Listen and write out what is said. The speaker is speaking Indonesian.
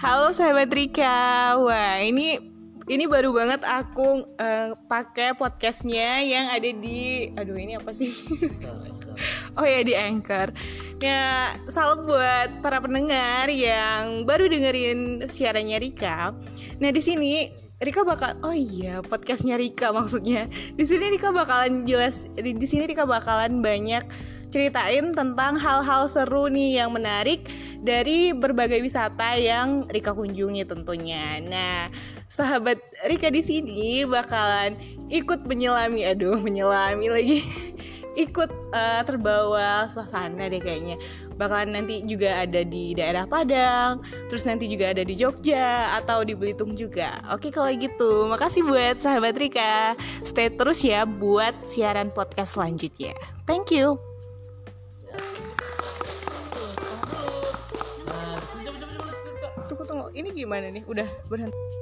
Halo sahabat Rika. Wah, ini ini baru banget aku uh, pakai podcastnya yang ada di aduh ini apa sih? oh ya di Anchor. Ya, salam buat para pendengar yang baru dengerin siarannya Rika. Nah, di sini Rika bakal oh iya, podcastnya Rika maksudnya. Di sini Rika bakalan jelas di, sini Rika bakalan banyak ceritain tentang hal-hal seru nih yang menarik dari berbagai wisata yang Rika kunjungi tentunya. Nah, sahabat Rika di sini bakalan ikut menyelami, aduh menyelami lagi, ikut uh, terbawa suasana deh kayaknya. Bakalan nanti juga ada di daerah Padang, terus nanti juga ada di Jogja atau di Belitung juga. Oke kalau gitu, makasih buat sahabat Rika. Stay terus ya buat siaran podcast selanjutnya. Thank you. Ini gimana nih? Udah berhenti